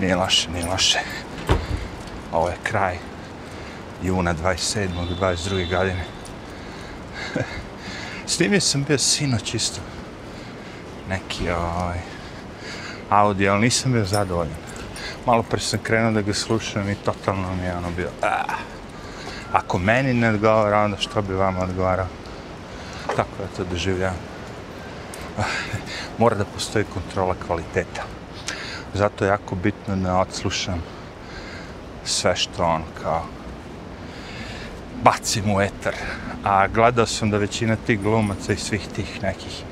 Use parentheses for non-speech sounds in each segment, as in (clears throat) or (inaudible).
Nije loše, nije loše. Ovo je kraj juna 27. 22. godine. (laughs) Snimio sam bio sinoć isto. Neki ovaj, audio, ali nisam bio zadovoljan. Malo pre sam krenuo da ga slušam i totalno mi je ono bio... Ah. Ako meni ne odgovara, onda što bi vama odgovarao? Tako da to doživljam. (laughs) Mora da postoji kontrola kvaliteta. Zato je jako bitno da odslušam sve što on kao bacim u etar. A gledao sam da većina tih glumaca i svih tih nekih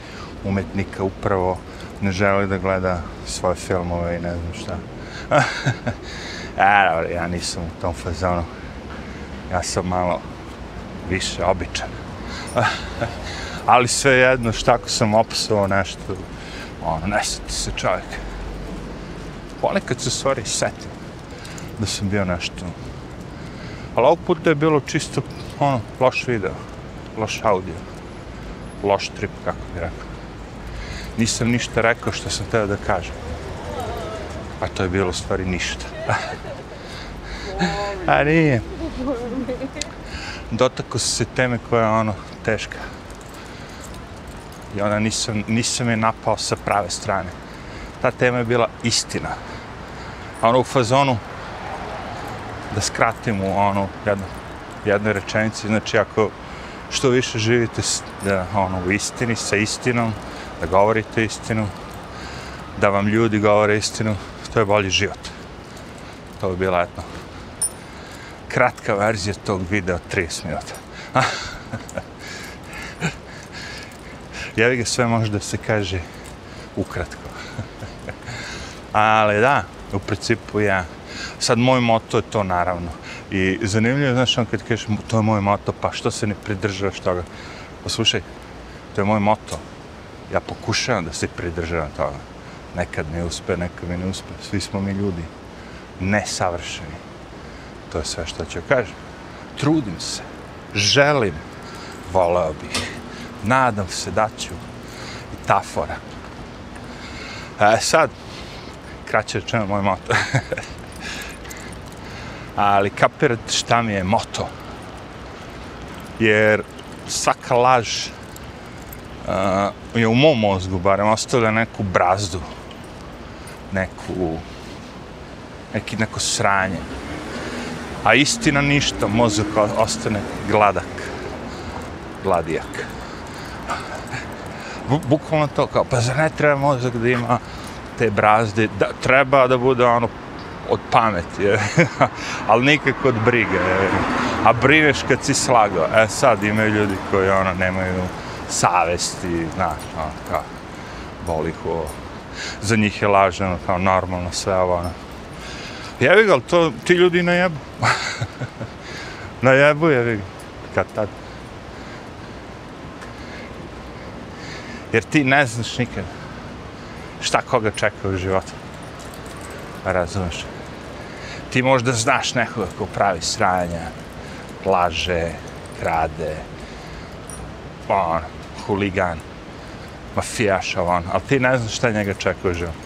umetnika upravo ne želi da gleda svoje filmove i ne znam šta. (laughs) E, A, ja nisam u tom fazonu. Ja sam malo više običan. (laughs) Ali sve jedno, šta ako sam opisao nešto, ono, neseti se čovjek. Ponekad se stvari setim da sam bio nešto. Ali ovog puta je bilo čisto, ono, loš video, loš audio, loš trip, kako bi rekao. Nisam ništa rekao što sam teo da kažem. A to je bilo stvari ništa. (laughs) A nije. Dotako se teme koja je ono teška. I onda nisam, nisam je napao sa prave strane. Ta tema je bila istina. A ono u fazonu, da skratim u ono jedno, jednoj rečenici, znači ako što više živite da, ono, u istini, sa istinom, da govorite istinu, da vam ljudi govore istinu, to je bolji život. To bi bila etno kratka verzija tog videa, 30 minuta. (laughs) Jevi ga sve može da se kaže ukratko. Ali da, u principu ja, sad moj moto je to naravno. I zanimljivo je, znaš, on kad kažeš, to je moj moto, pa što se ne pridržavaš toga? Pa Poslušaj, to je moj moto. Ja pokušavam da se pridržavam toga. Nekad ne uspe, nekad mi ne uspe. Svi smo mi ljudi. Nesavršeni. To je sve što ću kažem. Trudim se. Želim. Voleo bih. Nadam se da ću. I ta fora. E sad, kraće rečeno moj moto. (laughs) Ali kapirat šta mi je moto. Jer svaka laž uh, je u mom mozgu, barem ostavlja neku brazdu. Neku, neki, neko sranje. A istina ništa, mozak ostane gladak. Gladijak. (laughs) Bukvalno to kao, pa zar ne treba mozak da ima te brazde, da, treba da bude ono od pameti, je. (laughs) ali nikako od brige. Je. A brineš kad si slagao. E sad imaju ljudi koji ono nemaju savesti, znaš, ono, kao, boli ko, za njih je laženo, ono, kao normalno sve ovo, ono. Jevi ga, to ti ljudi na jebu. (laughs) na jebu jevi ga, kad tad. Jer ti ne znaš nikada šta koga čeka u životu. Pa razumeš? Ti možda znaš nekoga ko pravi sranja, laže, krade, on, huligan, mafijaš, on, ali ti ne znaš šta njega čeka u životu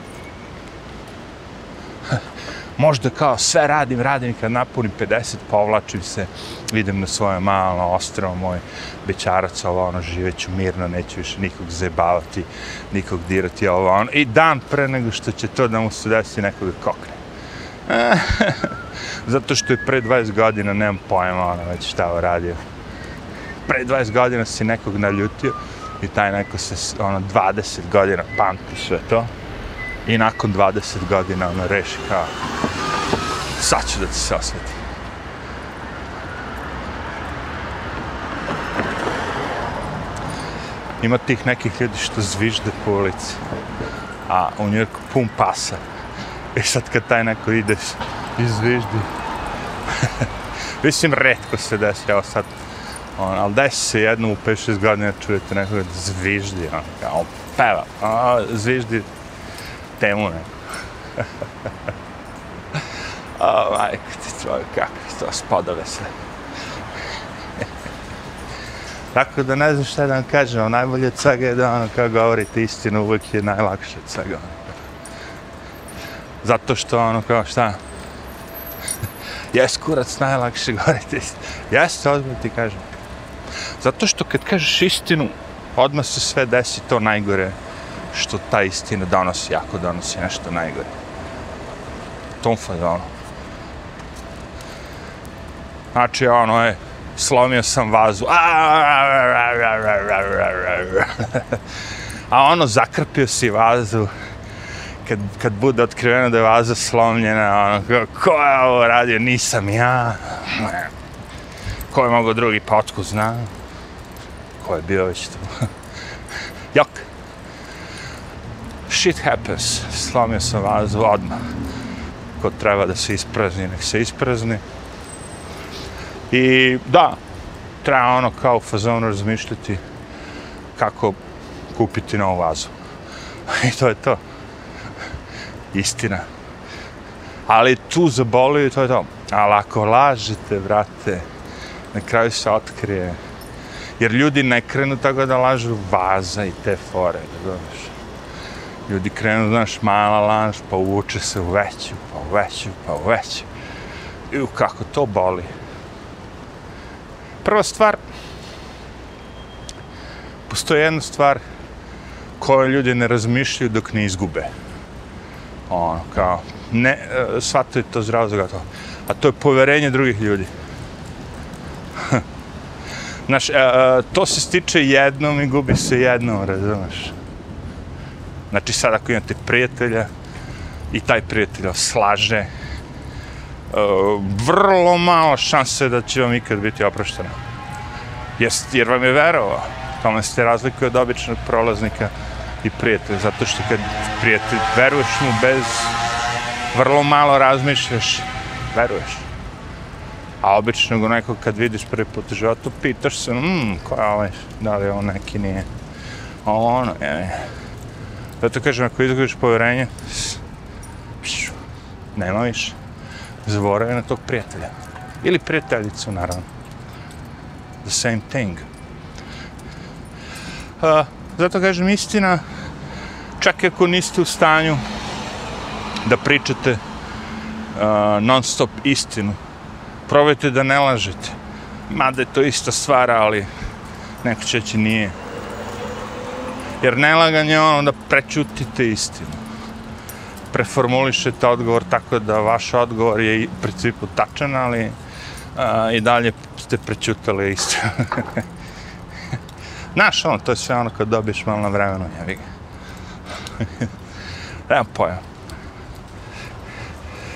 možda kao sve radim, radim kad napunim 50, pa povlačim se, idem na svoje malo ostrovo, moj bećarac, ovo ono, živeću mirno, neću više nikog zebavati, nikog dirati, ovo ono, i dan pre nego što će to da mu se desi nekoga kokne. (laughs) Zato što je pre 20 godina, nemam pojma, ono, već šta ovo radio. Pre 20 godina si nekog naljutio i taj neko se, ono, 20 godina pamti sve to i nakon 20 godina ono reši kao sad ću da ti se osveti. Ima tih nekih ljudi što zvižde po ulici, a u Njurku pun pasa. I sad kad taj neko ide i zviždi, (laughs) mislim, redko se desi, evo sad, on, ali desi se jednom u 5-6 godina čujete nekoga da zviždi, on, kao, peva, a, zviždi, temu neko. (laughs) A, majko ti tvoj, kako to spadove sve. (laughs) Tako da ne znam šta da vam kažem, najbolje od svega je da ono kao govorite istinu, uvijek je najlakše od svega. Ono. Zato što ono kao šta, (laughs) jes kurac najlakše govoriti. Jeste, odmah ti kažem. Zato što kad kažeš istinu, odmah se sve desi to najgore što ta istina donosi, jako donosi nešto najgore. Tom fazonu. Znači, ono je, slomio sam vazu. A ono, zakrpio si vazu. Kad, kad bude otkriveno da je vaza slomljena, ono, ko je ovo radio? Nisam ja. Ko je mogo drugi potku zna? Ko je bio već tu? (laughs) Jok. Shit happens. Slomio sam vazu odmah. Ko treba da se isprazni, nek se isprazni. I da, treba ono kao fazonu razmišljati kako kupiti novu vazu. (laughs) I to je to. Istina. Ali tu zaboli i to je to. Ali ako lažete, vrate, na kraju se otkrije. Jer ljudi ne krenu tako da lažu vaza i te fore, da. Ljudi krenu, znaš, mala laž, pa uvuče se u veću, pa u veću, pa u veću. I kako to boli. Prva stvar, postoji jedna stvar koju ljudi ne razmišljaju dok ne izgube. Ono, kao, ne, e, shvataju to z razloga to. A to je poverenje drugih ljudi. (laughs) Znaš, e, e, to se stiče jednom i gubi se jednom, razumeš? Znači, sad ako imate prijatelja i taj prijatelj slaže, vrlo malo šanse da će vam ikad biti oprošteno. Jest, jer vam je verovao. Tome ste razlikuje od običnog prolaznika i prijatelja. Zato što kad prijatelj veruješ mu bez vrlo malo razmišljaš, veruješ. A obično go nekog kad vidiš prvi put u životu, pitaš se, mmm, ko je ovaj, da li je on neki nije. Ovo ono, je. Zato kažem, ako izgubiš povjerenje, nema više zaboravio na tog prijatelja. Ili prijateljicu, naravno. The same thing. Uh, zato kažem istina, čak ako niste u stanju da pričate uh, non stop istinu, probajte da ne lažete. Mada je to ista stvar, ali neko će nije. Jer nelaganje je ono da prećutite istinu preformulišete odgovor tako da vaš odgovor je u principu tačan, ali a, i dalje ste prećutali isto. (laughs) Znaš, ono, to je sve ono kad dobiješ malo na vremenu, ja ga. (laughs) Nemam pojma.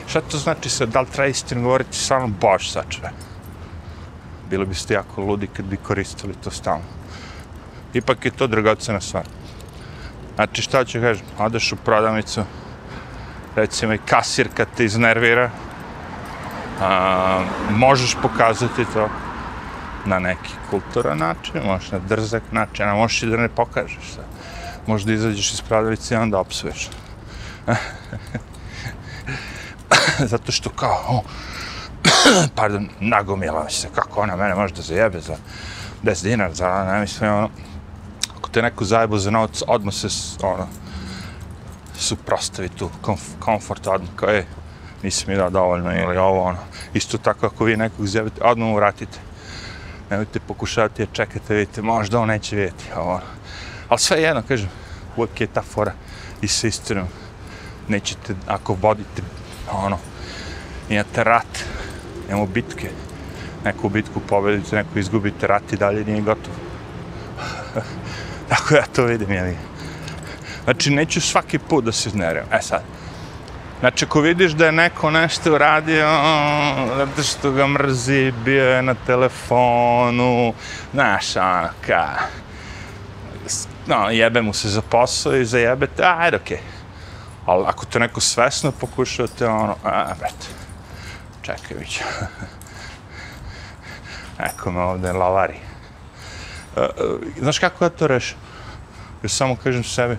Šta to znači sad, da li treba istinu govoriti samo Bož sačve? Bilo biste jako ludi kad bi koristili to stalno. Ipak je to dragocena stvar. Znači, šta ću kažem, odeš u prodavnicu, recimo i kasir kad te iznervira, a, možeš pokazati to na neki kulturan način, možeš na drzak način, a možeš i da ne pokažeš se. Možeš da izađeš iz prodavnice i onda opsuješ. (laughs) Zato što kao, oh, (clears throat) pardon, nagomila se, kako ona mene može da zajebe za 10 dinar, za ne mislim, ono, ako te neko zajebo za novac, odmah se, ono, suprostavi tu komf komfort odmah kao je nisi mi dao dovoljno ili ovo ono? Isto tako ako vi nekog zjavite odmah mu vratite. Nemojte pokušavati je čekate vidite možda on neće vidjeti ovo ono. ali sve jedno kažem uvijek je ta fora. I sa istinom nećete ako vodite ono imate rat imamo bitke. Neku bitku pobedite neku izgubite rat i dalje nije gotovo (laughs) tako ja to vidim jel' Znači, neću svaki put da se iznerim. E sad. Znači, ako vidiš da je neko nešto uradio, zato što ga mrzi, bio je na telefonu, znaš, ono, ka... No, jebe mu se za posao i za jebe te, ajde, okej. Okay. Ali ako to neko svesno pokušao te, ono, a, brate, čekaj, vić. (laughs) Neko me ovde lavari. Uh, uh, znaš kako ja to rešim? Ja samo kažem sebi,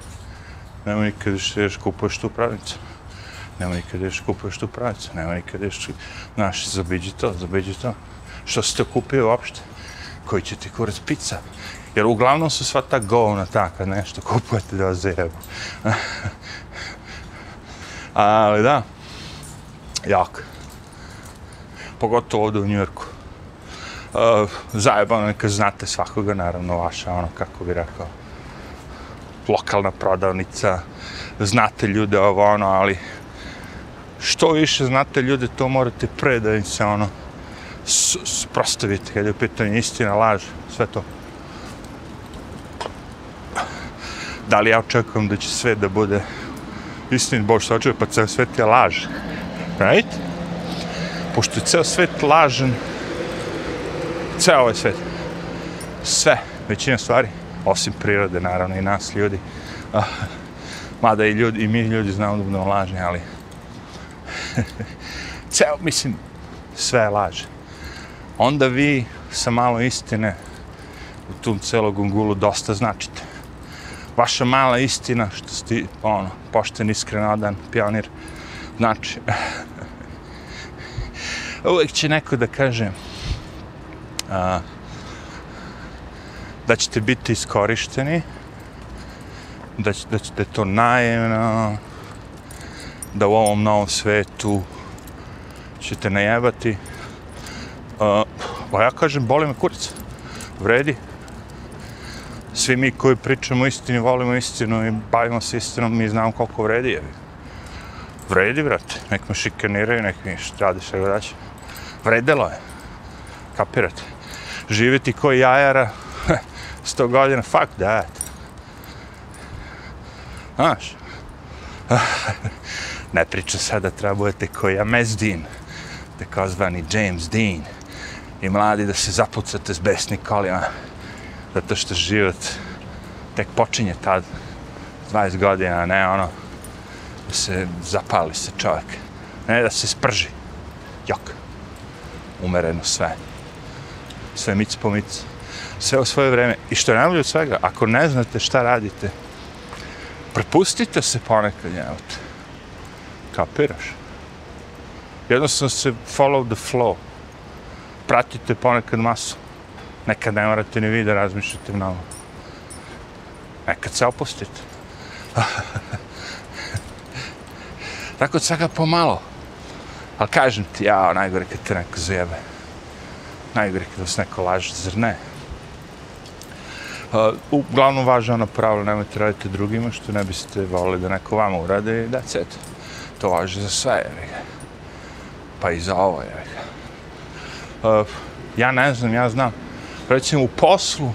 Nema nikad da ješ kupuješ tu pravnicu. Nema nikad da ješ kupuješ tu pravnicu. Nema nikad da ješ, znaš, zabiđi to, zabiđi to. Što ste kupio uopšte? Koji će ti kurac pizza? Jer uglavnom su sva ta govna ta kad nešto kupujete da vas zajebu. (laughs) Ali da, jak. Pogotovo ovdje u Njujorku. Uh, zajebano je kad znate svakoga, naravno, vaša, ono, kako bi rekao, lokalna prodavnica, znate ljude ovo, ono, ali što više znate ljude, to morate pre da im se, ono, sprostavite, kada je u pitanju istina, laž, sve to. Da li ja očekujem da će sve da bude istin, Bož se očekuje, pa ceo svet je laž. Right? Pošto je ceo svet lažan, ceo ovaj svet, sve, većina stvari, osim prirode, naravno, i nas, ljudi, uh, mada i, ljudi, i mi ljudi znamo da budemo lažni, ali (laughs) ceo, mislim, sve je laž. Onda vi sa malo istine u tom celog gungulu dosta značite. Vaša mala istina, što ste, ono, pošten, iskren, odan, pionir, znači, (laughs) uvek će neko da kaže a, da ćete biti iskorišteni, da, da ćete to naivno, da u ovom novom svetu ćete najebati. Uh, pa ja kažem, boli me kurica. Vredi. Svi mi koji pričamo istinu, volimo istinu i bavimo se istinom, mi znamo koliko vredi je. Vredi, brate. Nek me šikaniraju, nek mi radi sve vraća. Vredelo je. Kapirate. Živjeti koji jajara, 100 godina, fuck that. Znaš? (laughs) ne priča sada treba budete koji Amez Dean, takozvani James Dean, i mladi da se zapucate s besni kolima, zato što život tek počinje tad, 20 godina, ne ono, da se zapali se čovjek, ne da se sprži, jok, umereno sve, sve mic po micu sve u svoje vreme, i što je najbolje od svega, ako ne znate šta radite, prepustite se ponekad njevati. Kapiraš? Jednostavno se follow the flow. Pratite ponekad masu. Nekad ne morate ni vi da razmišljate mnogo. Nekad se opustite. (laughs) Tako od svega pomalo. Ali kažem ti, ja, najgore kad te neko zajebe. Najgore kad vas neko laže, zar ne? Pa, uglavnom važno pravilo, nemojte raditi drugima što ne biste volili da neko vama urade i that's it. To važi za sve, jevi Pa i za ovo, jevi uh, e, Ja ne znam, ja znam. Recimo u poslu, uh,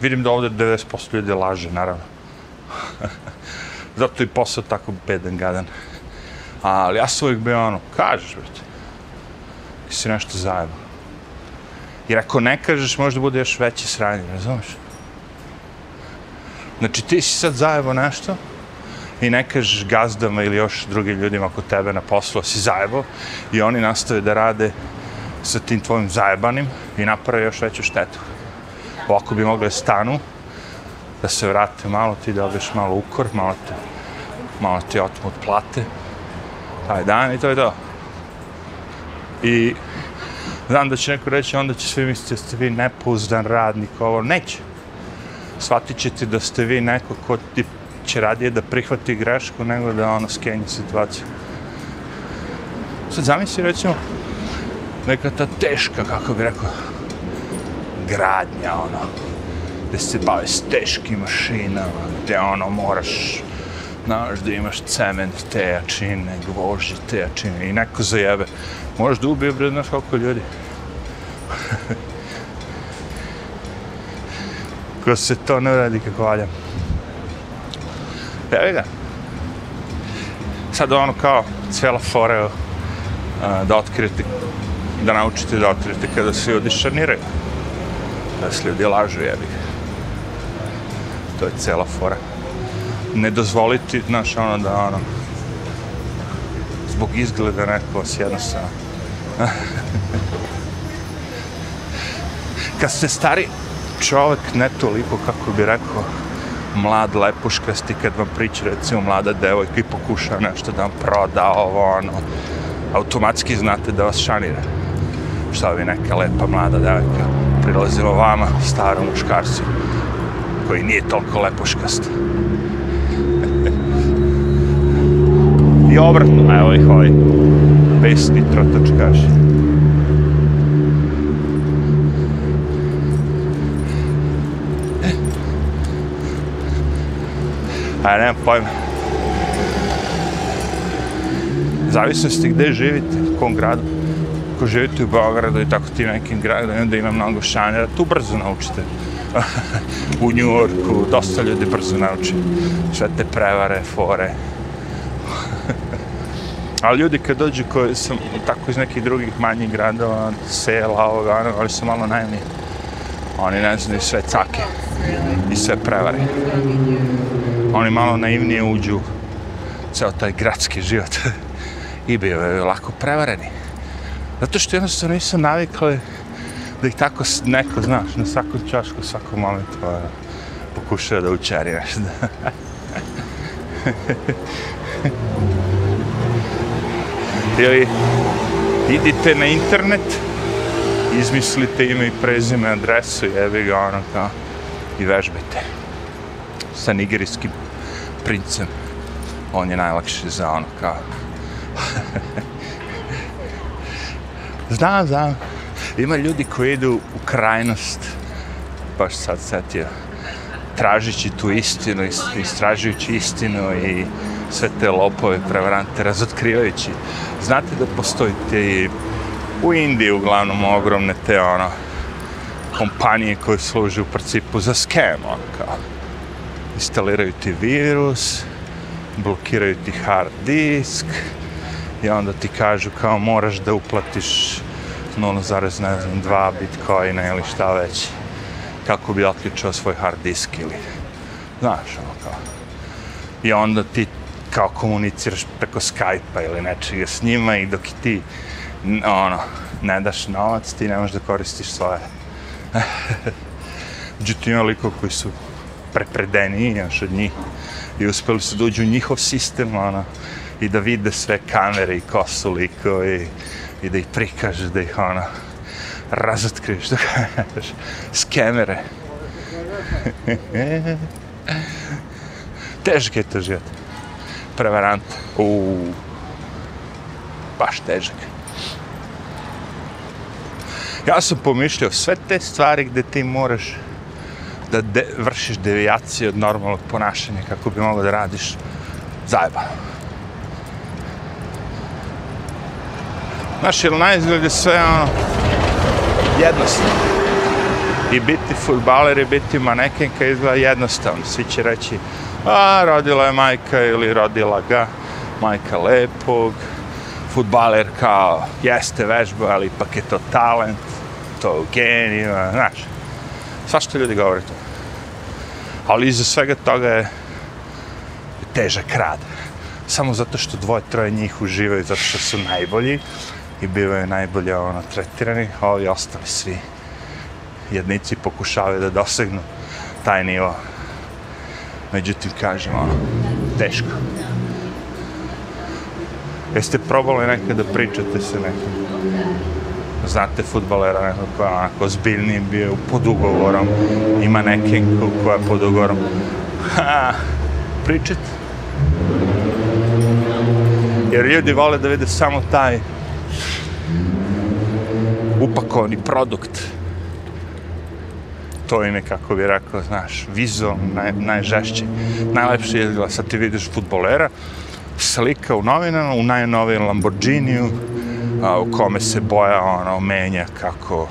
vidim da ovdje 90% ljudi laže, naravno. (laughs) Zato i posao tako bedan, gadan. Ali ja sam uvijek bio ono, kažeš, brate, si nešto zajedno. Jer ako ne kažeš, možda bude još veće sranje, razumiješ? Znači, ti si sad zajebo nešto i ne kažeš gazdama ili još drugim ljudima oko tebe na poslu, si zajebo i oni nastave da rade sa tim tvojim zajebanim i naprave još veću štetu. Ovako bi mogli stanu, da se vrate malo, ti dobiješ malo ukor, malo te, malo ti otmu od plate, taj dan i to je to. I Znam da će neko reći, onda će svi misliti da ste vi nepouzdan radnik, ovo neće. Shvatit ćete da ste vi neko ko ti će radije da prihvati grešku nego da ono skenje situaciju. Sad zamisli recimo neka ta teška, kako bi rekao, gradnja, ono, gde se bave s teškim mašinama, gde ono moraš, znaš, da imaš cement te jačine, gvožđe te jačine i neko zajebe. Možeš da ubije, bre, znaš koliko ljudi. (laughs) Ko se to ne radi kako valja. Evo ga. Sad ono kao cijela fora da otkrijete, da naučite da otkrijete kada se ljudi šarniraju. Da se ljudi lažu, jebi. To je cijela fora. Ne dozvoliti, znaš, ono da ono, zbog izgleda neko vas jednostavno (laughs) kad ste stari čovjek, ne toliko, kako bi rekao, mlad, lepuškasti, kad vam priča, recimo, mlada devojka i pokuša nešto da vam proda ovo, ono, automatski znate da vas šanira. Šta bi neka lepa mlada devojka prilazila vama, starom muškarcu, koji nije toliko lepuškast. (laughs) I obratno, evo ih ovaj besni trotočkaš. A nemam pojma. Zavisnosti gde živite, u kom gradu. Ako živite u Beogradu i tako ti nekim gradu, onda ima mnogo šanjera, tu brzo naučite. (laughs) u New Yorku dosta ljudi brzo nauči sve te prevare, fore. (laughs) Ali ljudi kad dođu koji sam tako iz nekih drugih manjih gradova, sela, ovoga, ono, ali su malo najemni. Oni ne znaju sve cake i sve prevare. Pa oni malo naivnije uđu ceo taj gradski život i bio lako prevareni. Zato što jednostavno nisam navikali da ih tako neko, znaš, na svaku čašku, svakom momentu ono, pa, pokušava da učari nešto. (laughs) Ili idite na internet, izmislite ime i prezime, adresu, jebi ga ono kao, i vežbajte Sa nigerijskim princem. On je najlakši za ono kao. znam, znam. Ima ljudi koji idu u krajnost, baš sad setio, tražići tu istinu, istražujući istinu i sve te lopove, prevarante, razotkrivajući. Znate da postoji te u Indiji uglavnom ogromne te ono, kompanije koje služe u principu za skem, ono kao. Instaliraju ti virus, blokiraju ti hard disk i onda ti kažu kao moraš da uplatiš 0,2 bitcoina ili šta već kako bi otključao svoj hard disk ili znaš ono kao i onda ti kao komuniciraš preko Skype-a ili nečega s njima i dok ti ono, ne daš novac, ti ne možeš da koristiš svoje. (laughs) Međutim, ima liko koji su prepredeniji još od njih i uspeli su da uđu u njihov sistem ono, i da vide sve kamere i kosu likovi i da ih prikažeš, da ih ono, razotkriješ, (laughs) da kažeš, s kamere. (laughs) težak je to život. Prevarant. Uuu. Baš težak. Ja sam pomišljao sve te stvari gde ti moraš da de, vršiš devijacije od normalnog ponašanja kako bi mogao da radiš zajebano. Znaš, jer na izgled je sve ono jednostavno. I biti futbaler i biti manekenka izgleda jednostavno. Svi će reći, a rodila je majka ili rodila ga majka lepog. Futbaler kao, jeste vežba, ali ipak je to talent, to genija, ono, znaš svašta ljudi govore to. Ali iza svega toga je težak rad. Samo zato što dvoje, troje njih uživaju, zato što su najbolji i bivaju najbolje ono, tretirani, a ovi ostali svi jednici pokušavaju da dosegnu taj nivo. Međutim, kažem, ono, teško. Jeste probali nekad da pričate se nekim? Znate futbalera nekog koja je onako pa zbiljniji bio pod ugovorom, ima neke koja je pod ugovorom. Ha, pričat. Jer ljudi vole da vide samo taj upakovani produkt. To im je, kako bi rekao, znaš, vizual, naj, najžešće. Najlepši je sad ti vidiš futbolera, slika u novinama, u najnovijem Lamborghiniju, a, u kome se boja ono, menja kako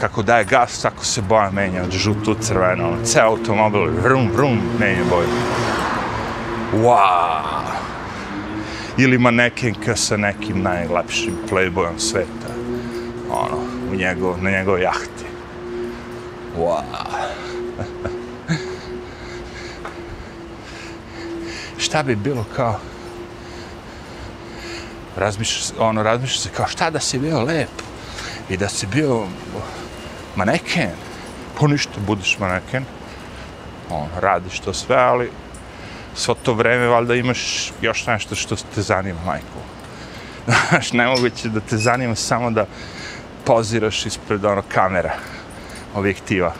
kako daje gas, tako se boja menja od žutu, crveno, ono, ceo automobil, vrum, vrum, menja boju. Wow! Ili manekenka sa nekim najlepšim playboyom sveta ono, u njegov, na njegovoj jahti. Wow. (laughs) šta bi bilo kao razmišljaš ono razmišlja se kao šta da si bio lep i da si bio maneken poništa pa budeš maneken on radiš to sve ali svo to vreme valjda imaš još nešto što te zanima majko. (laughs) znaš nemoguće da te zanima samo da poziraš ispred ono kamera, objektiva.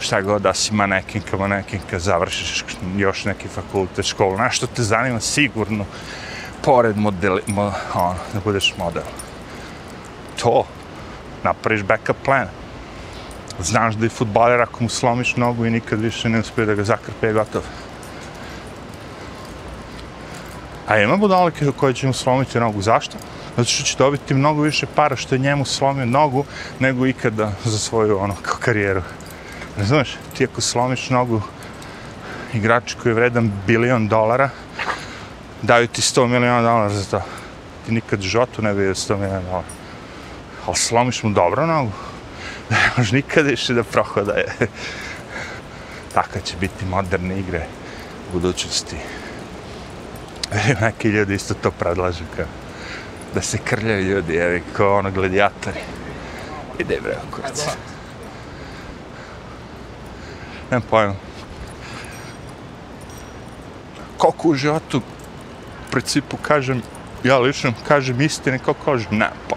šta god da si manekinka, manekinka, završiš još neki fakultet, školu, nešto te zanima sigurno, pored modeli, mo, ono, da budeš model. To, napraviš backup plan. Znaš da je futbaler ako mu slomiš nogu i nikad više ne uspije da ga zakrpe, je gotov. A ima budalike koje će mu slomiti nogu. Zašto? Zato što će dobiti mnogo više para što je njemu slomio nogu nego ikada za svoju ono, karijeru. Razumeš? Ti ako slomiš nogu igrač koji je vredan bilion dolara, daju ti 100 miliona dolara za to. Ti nikad životu ne vidio 100 miliona dolara. Ali slomiš mu dobro nogu, da (laughs) ne može nikada više da prohodaje. (laughs) Tako će biti moderne igre u budućnosti. Neki ljudi isto to predlažu kao da se krljaju ljudi, evi, kao ono gladijatori. Ide bre, kurac. Nemam pojma. Koliko u životu, principu, kažem, ja lično kažem istine, kao kažem, ne, pa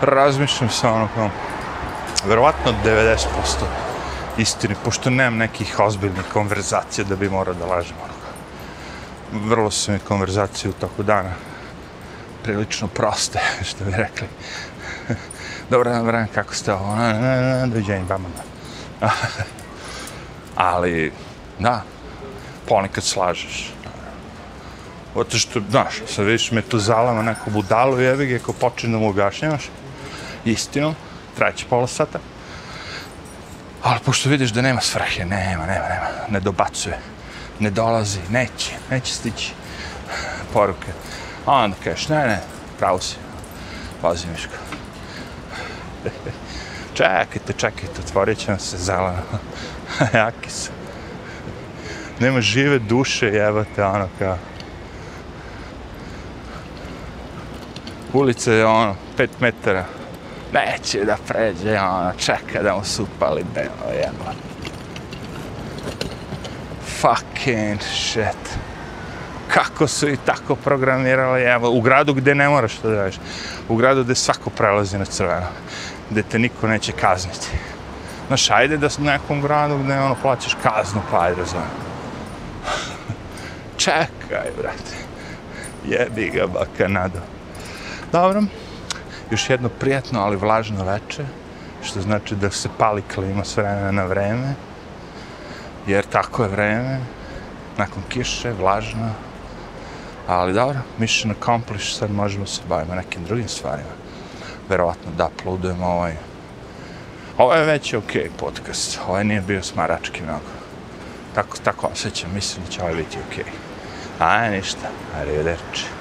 Razmišljam se ono kao, verovatno 90% istine, pošto nemam nekih ozbiljnih konverzacija da bi morao da lažem ono vrlo su mi konverzacije u toku dana prilično proste, (laughs) što bi rekli. (laughs) Dobar dan, vreme, kako ste ovo? na Dođenje, bama. (laughs) Ali, da, ponekad slažeš. Oto što, znaš, sad vidiš me tu zalama neko budalo jebi ga, ako počne da mu objašnjavaš istinu, trajeće pola sata. Ali pošto vidiš da nema svrhe, nema, nema, nema, ne dobacuje ne dolazi, neće, neće stići poruke. A onda kažeš, ne, ne, pravo si. Pazi, Miško. (laughs) čekajte, čekajte, otvorit će vam se zelena. (laughs) Jaki su. Nema žive duše, jebate, ono kao. Ulice je ono, pet metara. Neće da pređe, ono, čeka da mu se upali delo, jebate fucking shit. Kako su i tako programirali, evo, u gradu gde ne moraš to da radiš. U gradu gde svako prelazi na crveno. Gde te niko neće kazniti. Znaš, ajde da u nekom gradu gde ono plaćaš kaznu, pa ajde, zovem. (laughs) Čekaj, brate. Jebi ga, baka. Dobro. Još jedno prijatno, ali vlažno veče. Što znači da se pali klima s vremena na vreme jer tako je vreme, nakon kiše, vlažno, ali dobro, mission accomplished, sad možemo se bavimo nekim drugim stvarima. Verovatno da pludujemo ovaj. Ovo je već ok podcast, ovaj nije bio smarački mnogo. Tako, tako osjećam, mislim da će ovaj biti ok. Ajde, ništa, arrivederci.